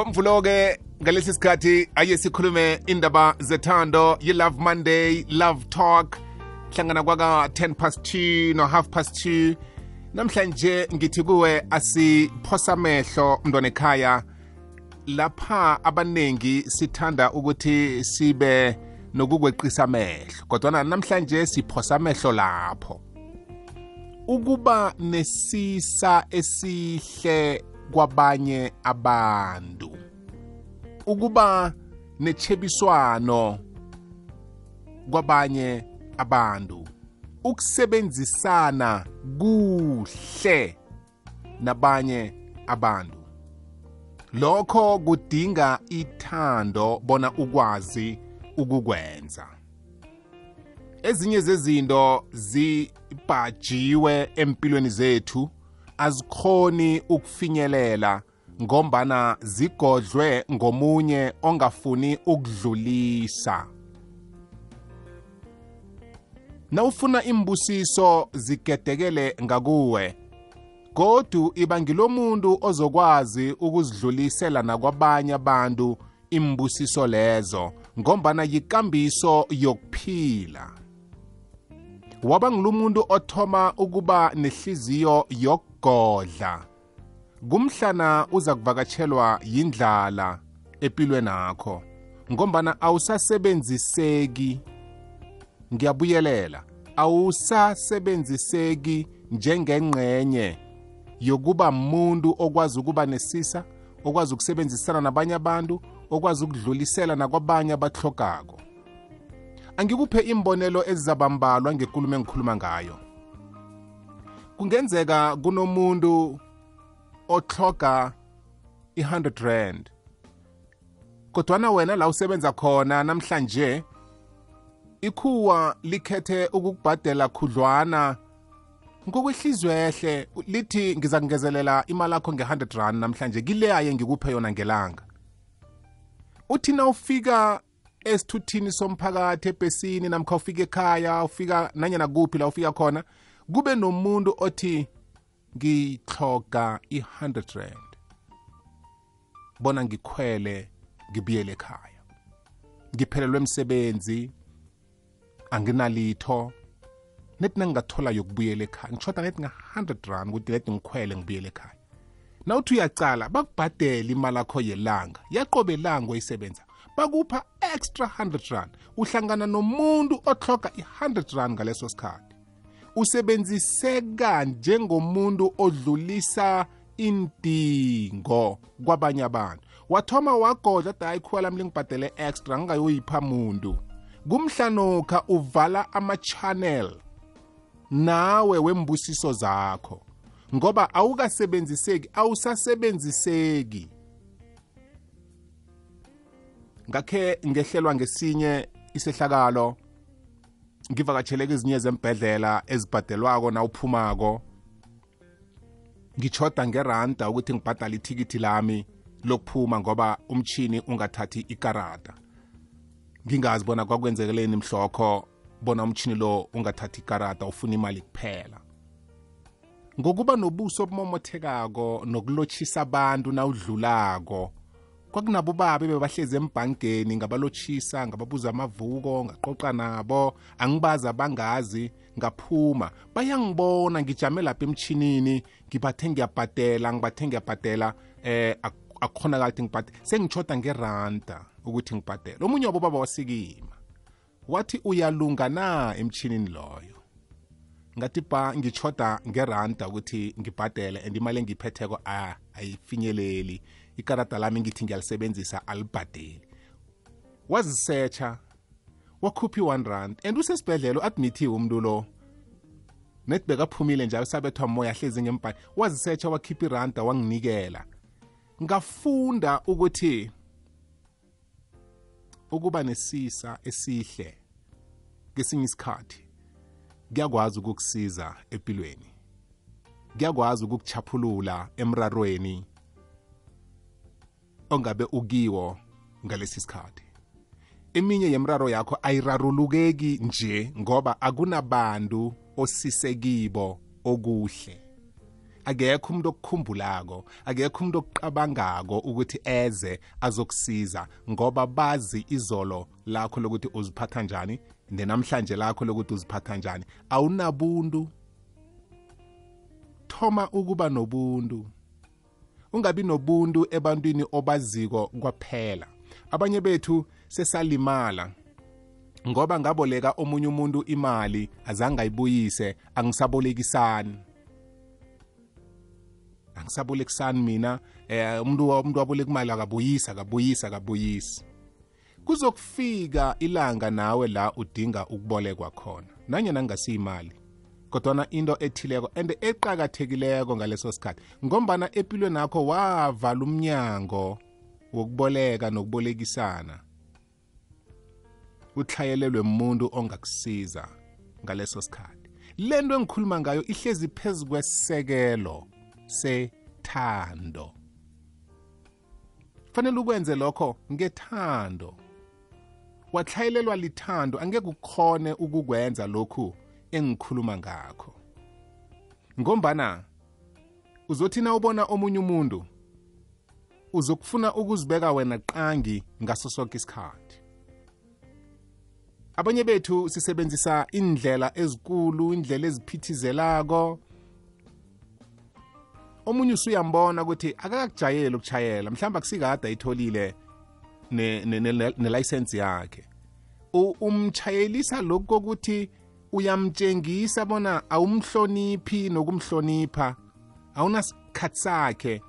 ngomvulo-ke ngalesi sikhathi aye sikhulume indaba zethando yi-love monday love talk. Hlangana kwaka 10 past 2 no half past 2 namhlanje ngithi kuwe asiphosa amehlo mntwana ekhaya. Lapha abaningi sithanda ukuthi sibe nokukweqisa amehlo kodwana namhlanje siphosa amehlo lapho. Ukuba nesisa esihle kwabanye abantu. Ukuba nechebiswano kwabanye abantu ukusebenzisana kuhle nabanye abantu. Lokho kudinga ithando bona ukwazi ukukwenza. Ezinye zezinto zibhajiwe empilweni zethu. Azikhoni ukufinyelela ngombana zigodlwe ngomunye ongafuni ukudlulisa. Nawufuna imbusiso zigedekele ngakuwe godu iba ngilomuntu ozokwazi ukuzidlulisela nakwabanye abantu imbusiso lezo ngombana yikambiso yokuphila. Waba ngilumuntu othoma ukuba nehliziyo yokugodla kumhlana uza kuvakatshelwa yindlala empilweni akho ngombana awusasebenziseki. Ngiyabuyelela awusasebenziseki njengengqenye yokuba muntu okwazi ukuba nesisa okwazi ukusebenzisana nabanye abantu okwazi ukudlulisela nakwabanye abahlogako angikuphe imbonelo ezizabambalwa ngekulumo engikhuluma ngayo. Kungenzeka kunomuntu othloga i-100 rand. Kodwana wena la usebenza khona namhlanje ikhuwa likhethe ukukubhadela khudlwana ngokwehlizwehle lithi ngiza kungezelela imali yakho nge-100 rand namhlanje kileyaye ngikuphe yona ngelanga. Uthi na ufika esithuthini somphakathi ebhesini namkha ufika ekhaya ufika nanyana kuphi la ufika khona kube nomuntu othi ngitloga i-100 rand bona ngikhwele ngibuyele ekhaya. Ngiphelelwe emsebenzi anginalitho nethi nangingathola yokubuyela ekhaya ngishoda nethi nga-100 rand ukuthi nethi ngikhwele ngibuyele ekhaya. Nawuthi uyacala bakubhadela imali akho yelanga yaqobe elanga oyisebenza bakupha extra 100 rand uhlangana nomuntu otloga i-100 rand ngaleso sikhathi. Usebenziseka njengomuntu odlulisa indingo kwabanye abantu. Wathoma wagodla da ikhuwa lami lingibhadele extra ngingayoyipha muntu. Kumhlanokha uvala ama-channel nawe wembusiso zakho ngoba awukasebenziseki awusasebenziseki. Ngakhe ngehlelwa ngesinye isehlakalo. Ngivakatsheleke ezinye zembhedlela ezibhadelwako nawuphumako. Ngichoda ngeranda ukuthi ngibhadale ithikithi lami lokuphuma ngoba umchini ungathathi ikarada. Ngingazi bona kwakwenzekeleni mhlokho bona umchini lo ungathathi ikarada ufuna imali kuphela. Ngokuba nobuso obumomothekako nokulotshisa abantu nawudlulako kwakunabo babe bebahlezi embhankeni ngabalotshisa ngababuza amavuko ngaqoqa nabo angibazi abangazi ngaphuma. Bayangibona ngijame lapha emchinini ngibathe ngiyabhadela ngibathe ngiyabhadela eh akukhonakala ukuthi ngibhadele sengichoda ngeranda ukuthi ngibhadele. Omunye wabo baba wasikima wathi uyalunga na emchinini loyo? Ngathi ba ngichoda ngeranda ukuthi ngibhadele and imali engiyiphetheko ayifinyeleli. Ikarada lami ngithi ngiyalisebenzisa alibhadeli. Wazisetsha wakhupha i-1 rand. And usesibhedlela u-admithiwe umuntu lo nethi bekaphumile njalo sabethwa moya ahlezi ngempani wazisetsha wakhipha iranda wanginikela. Ngafunda ukuthi ukuba nesisa esihle kesinye isikhathi kuyakwazi ukukusiza empilweni. Kuyakwazi ukukuchaphulula emrarweni. Ongabe ukiwo ngalesi sikhathi. Eminye yemraro yakho ayirarulukeki nje ngoba akunabantu osisekibo okuhle. Akekho umuntu okukhumbulako akekho umuntu okuqabangako ukuthi eze azokusiza ngoba bazi izolo lakho lokuthi uziphatha njani nenamhlanje lakho lokuthi uziphatha njani. Awunabuntu. Thoma ukuba nobuntu. Ungabi nobuntu ebantwini obaziko kwaphela. Abanye bethu sesalimala ngoba ngaboleka omunye umuntu imali azange ayibuyise angisabolekisani. Angisabolekisani mina eh umuntu umuntu waboleka imali akabuyisa akabuyisa akabuyisi. Kuzokufika ilanga nawe la udinga ukubolekwa khona nanyena ngingasiyimali kodwana into ethileko and eqakathekileko ngaleso sikhathi ngombana empilweni nakho wavala umnyango wokuboleka nokubolekisana. Uthlayelelwe umuntu ongakusiza ngaleso sikhathi. Le nto engikhuluma ngayo ihlezi phezu kwesisekelo sethando. Fanele ukwenze lokho ngethando. Wathlayelelwa lithando angeke ukhone ukukwenza lokhu engikhuluma ngakho. Ngombana uzothi na ubona omunye umuntu uzokufuna ukuzibeka wena qangi ngaso sonke isikhathi. Abanye bethu sisebenzisa indlela ezikulu indlela eziphithizelako. Omunye usuyambona ukuthi akakujayeli ukuchayela mhlawumbe akusikade ayitholile nelicense yakhe. Umchayelisa lokhu kokuthi uyamtshengisa bona awumhloniphi nokumhlonipha. Awunasikhathi sakhe.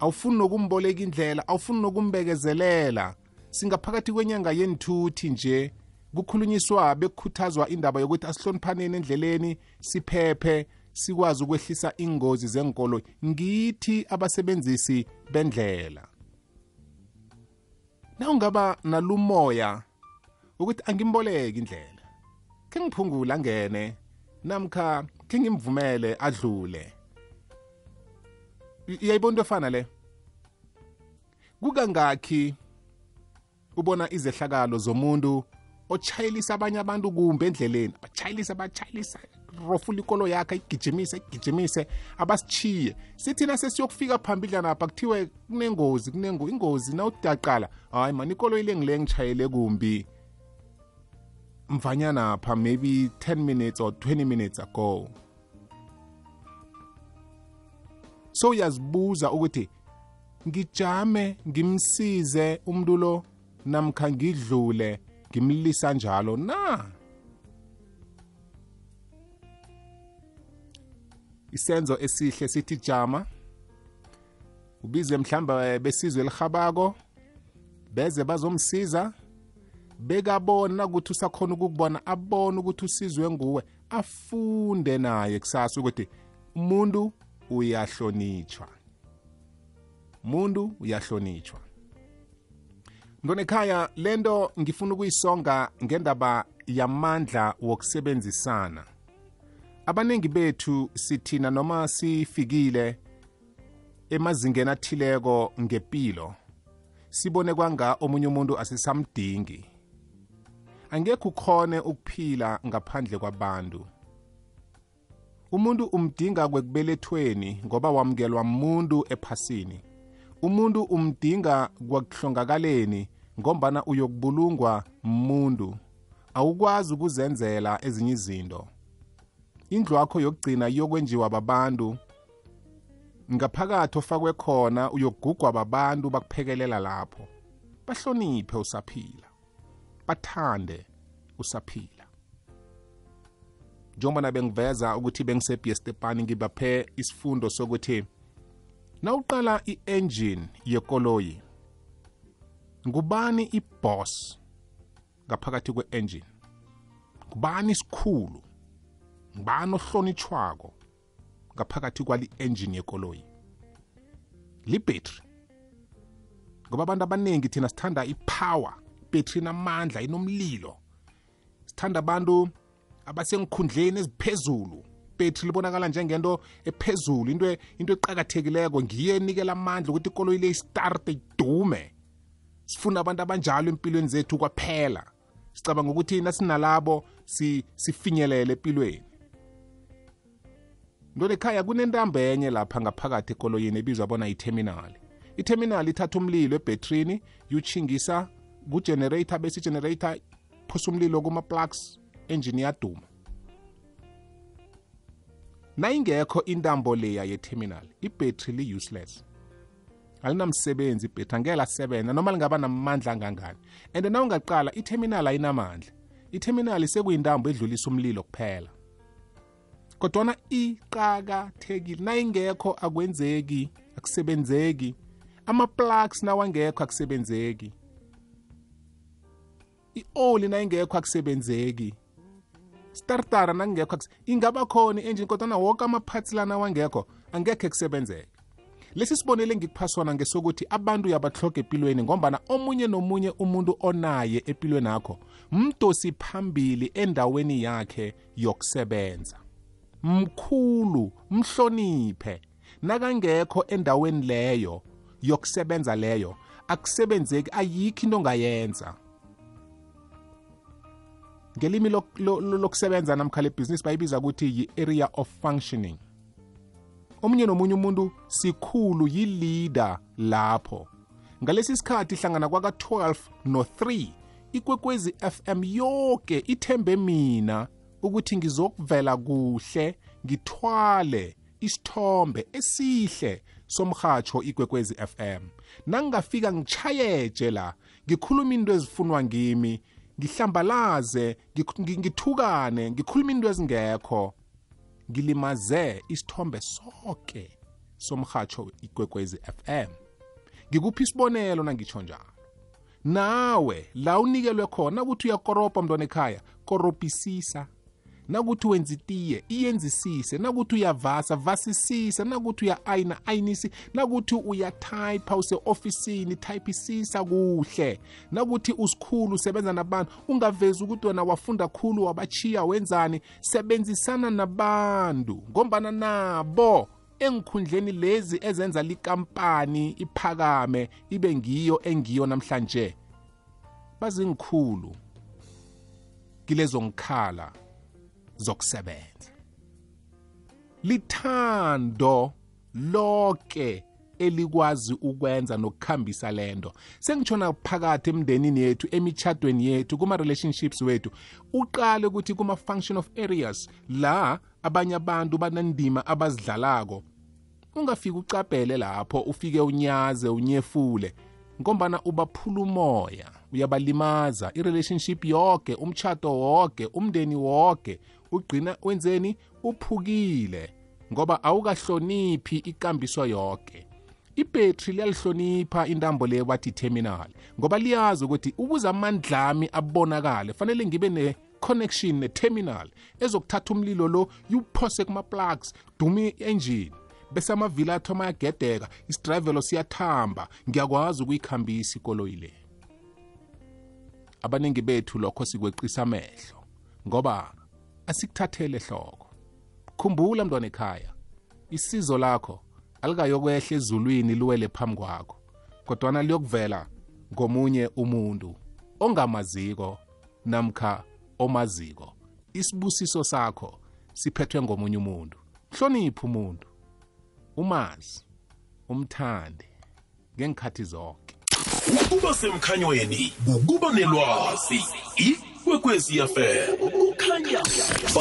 Awufuni nokumboleka indlela awufuni nokumbekezelela. Singaphakathi kwenyanga yenithuthi nje kukhulunyiswa bekukhuthazwa indaba yokuthi asihloniphaneni endleleni siphephe sikwazi ukwehlisa ingozi zenkolo. Ngithi abasebenzisi bendlela. Na ungaba nalumoya ukuthi angimboleki indlela. Ke ngiphungula angene namkha ke ngimvumele adlule iyayibona into efana le? Kukangakhi ubona izehlakalo zomuntu ochayelisa abanye abantu kumbe endleleni? Bachayelisa bachayelisa rofula ikolo yakhe igijimise igijimise abasichiye sithina sesiyokufika phambidla napha kuthiwe kunengozi kunengo ingozi na udaqala hayi mani ikolo ile ngile ngishayele kumbi. Mvanyana pha maybe 10 minutes or 20 minutes ago. So uyazibuza ukuthi ngijame ngimsize umuntu lo namkha ngidlule ngimlisa njalo na? Isenzo esihle sithi jama. Ubize mhlamba besizwe elihabako beze bazomsiza. Bekabona ukuthi usakhona ukukubona abone ukuthi usizwe nguwe afunde naye kusasa ukuthi umuntu uyahlonitshwa. Umuntu uyahlonitshwa. Mntwana ekhaya lento ngifuna ukuyisonga ngendaba yamandla wokusebenzisana. Abaningi bethu sithina noma sifikile emazingeni athileko ngempilo sibone kwanga omunye umuntu asisamdingi. Angekho ukhone ukuphila ngaphandle kwabantu. Umuntu umdinga kwekubelethweni ngoba wamukelwa muntu ephasini. Umuntu umdinga kwakuhlongakaleni ngombana uyokubulungwa muntu. Awukwazi ukuzenzela ezinye izinto. Indlu yakho yokugcina iyokwenjiwa babantu. Ngaphakathi ofakwe khona uyogugwa babantu bakuphekelela lapho. Bahloniphe usaphila bathande usaphila. Njengoba bengiveza ukuthi bengisebhiestepani ngibaphe isifundo sokuthi nawuqala i-engine yekoloyi ngubani iboss ngaphakathi kwe-engine? Ngubani isikhulu? Ngubani ohlonitshwako ngaphakathi kwali engine yekoloyi? Libhetri ngoba abantu abaningi thina sithanda ipower. Ibhetri namandla inomlilo. Sithanda abantu abasenkhundleni eziphezulu. Ibhetri libonakala njengento ephezulu into into eqakathekileko. Ngiyo enikela amandla ukuthi ikoloyi le istarte idume. Sifuna abantu abanjalo empilweni zethu kwaphela. Sicabanga ukuthi nasinalabo si, sifinyelele empilweni. Ntole ekhaya kunentambo enye lapha ngaphakathi ekoloyini ebizwa bona iterminal iterminal ithatha umlilo ebhetrini yuchingisa kugenerator bese igenerator phusa umlilo kuma-plugs engine iyaduma. Nayingekho intambo leya yeterminal ibhetri li-useless alinamsebenzi ibhetri angeke lasebenza noma lingaba namandla angangani and na ungaqala iterminal ayinamandla. Iterminal sekuyintambo edlulisa umlilo kuphela. Kodwana iqakathekile nayingekho akwenzeki akusebenzeki. Ama-plugs nawangekho akusebenzeki. I-oli nayingekho akusebenzeki. Startara nakungekho ingaba khona i-engine kodwana woke ama-parts lana wangekho angekhe kusebenzeke. Lesi sibonele ngikuphasona ngesokuthi abantu uyabahloga empilweni ngombana omunye nomunye umuntu onaye empilweni akho mdosi phambili endaweni yakhe yokusebenza. Mkhulu mhloniphe nakangekho endaweni leyo yokusebenza leyo akusebenzeki ayikho into ongayenza. Ngelimi lokusebenza namkha lebhizinisi bayibiza ukuthi yi-area of functioning. Omunye nomunye umuntu sikhulu yi-leader lapho. Ngalesi sikhathi hlangana kwaka-12 no-3 ikwekwezi FM yonke ithembe mina ukuthi ngizokuvela kuhle ngithwale isithombe esihle somhatsho ikwekwezi FM nangingafika ngichayeje la ngikhuluma into ezifunwa ngimi ngihlambalaze ngithukane ngikhuluma into ezingekho ngilimaze isithombe sonke somhatsho ikwekwezi FM ngikuphi isibonelo nangitsho njalo? Nawe la unikelwe khona ukuthi uyakorobha mntwana ekhaya koropisisa. Nakuthi wenza itiye iyenzisise nakuthi uyavasa vasisisa nakuthi uya-ayina ayinisi nakuthi uyathayipha use-ofisini thayiphisisa kuhle. Nakuthi usikhulu usebenza nabantu ungavezi ukuthi wena wafunda khulu wabachiya wenzani? Sebenzisana nabantu ngombana nabo engikhundleni lezi ezenza likampani iphakame ibe ngiyo engiyo namhlanje. Bazingikhulu kilezo ngikhala zokusebenza. Lithando lonke elikwazi ukwenza nokukhambisa lento sengitshona phakathi emndenini yethu emichadweni yethu kuma-relationships wethu. Uqale ukuthi kuma-function of areas la abanye abantu banendima abazidlalako. Ungafiki ucabhele lapho ufike unyaze unyefule ngombana ubaphula umoya uyabalimaza. I-relationship yonke umchato wonke umndeni wonke ugcina wenzeni? Uphukile ngoba awukahloniphi ikambiso yonke ibhetri liyalihlonipha intambo le wathi terminal ngoba liyazi ukuthi ukuze amandlami abonakale fanele ngibe ne-connection ne-terminal ezokuthatha umlilo lo yuphose kuma-plugs dumi i-engine. Bese amavili athoma yagedeka isidrayivelo siyathamba. Ngiyakwazi ukuyikhambisa ikoloyi le. Abaningi bethu lokho sikweqisa amehlo ngoba asikuthathele ehloko khumbula mntwana ekhaya isizo lakho alikayokwehla ezulwini luwele phambi kwakho kodwana liyokuvela ngomunye umuntu ongamaziko namkha omaziko. Isibusiso sakho siphethwe ngomunye umuntu. Hlonipha umuntu umazi umthande ngengikhathi zonke ukuba semkhanyweni ukuba nelwazi ikwekwezi yafela 哎呀呀呀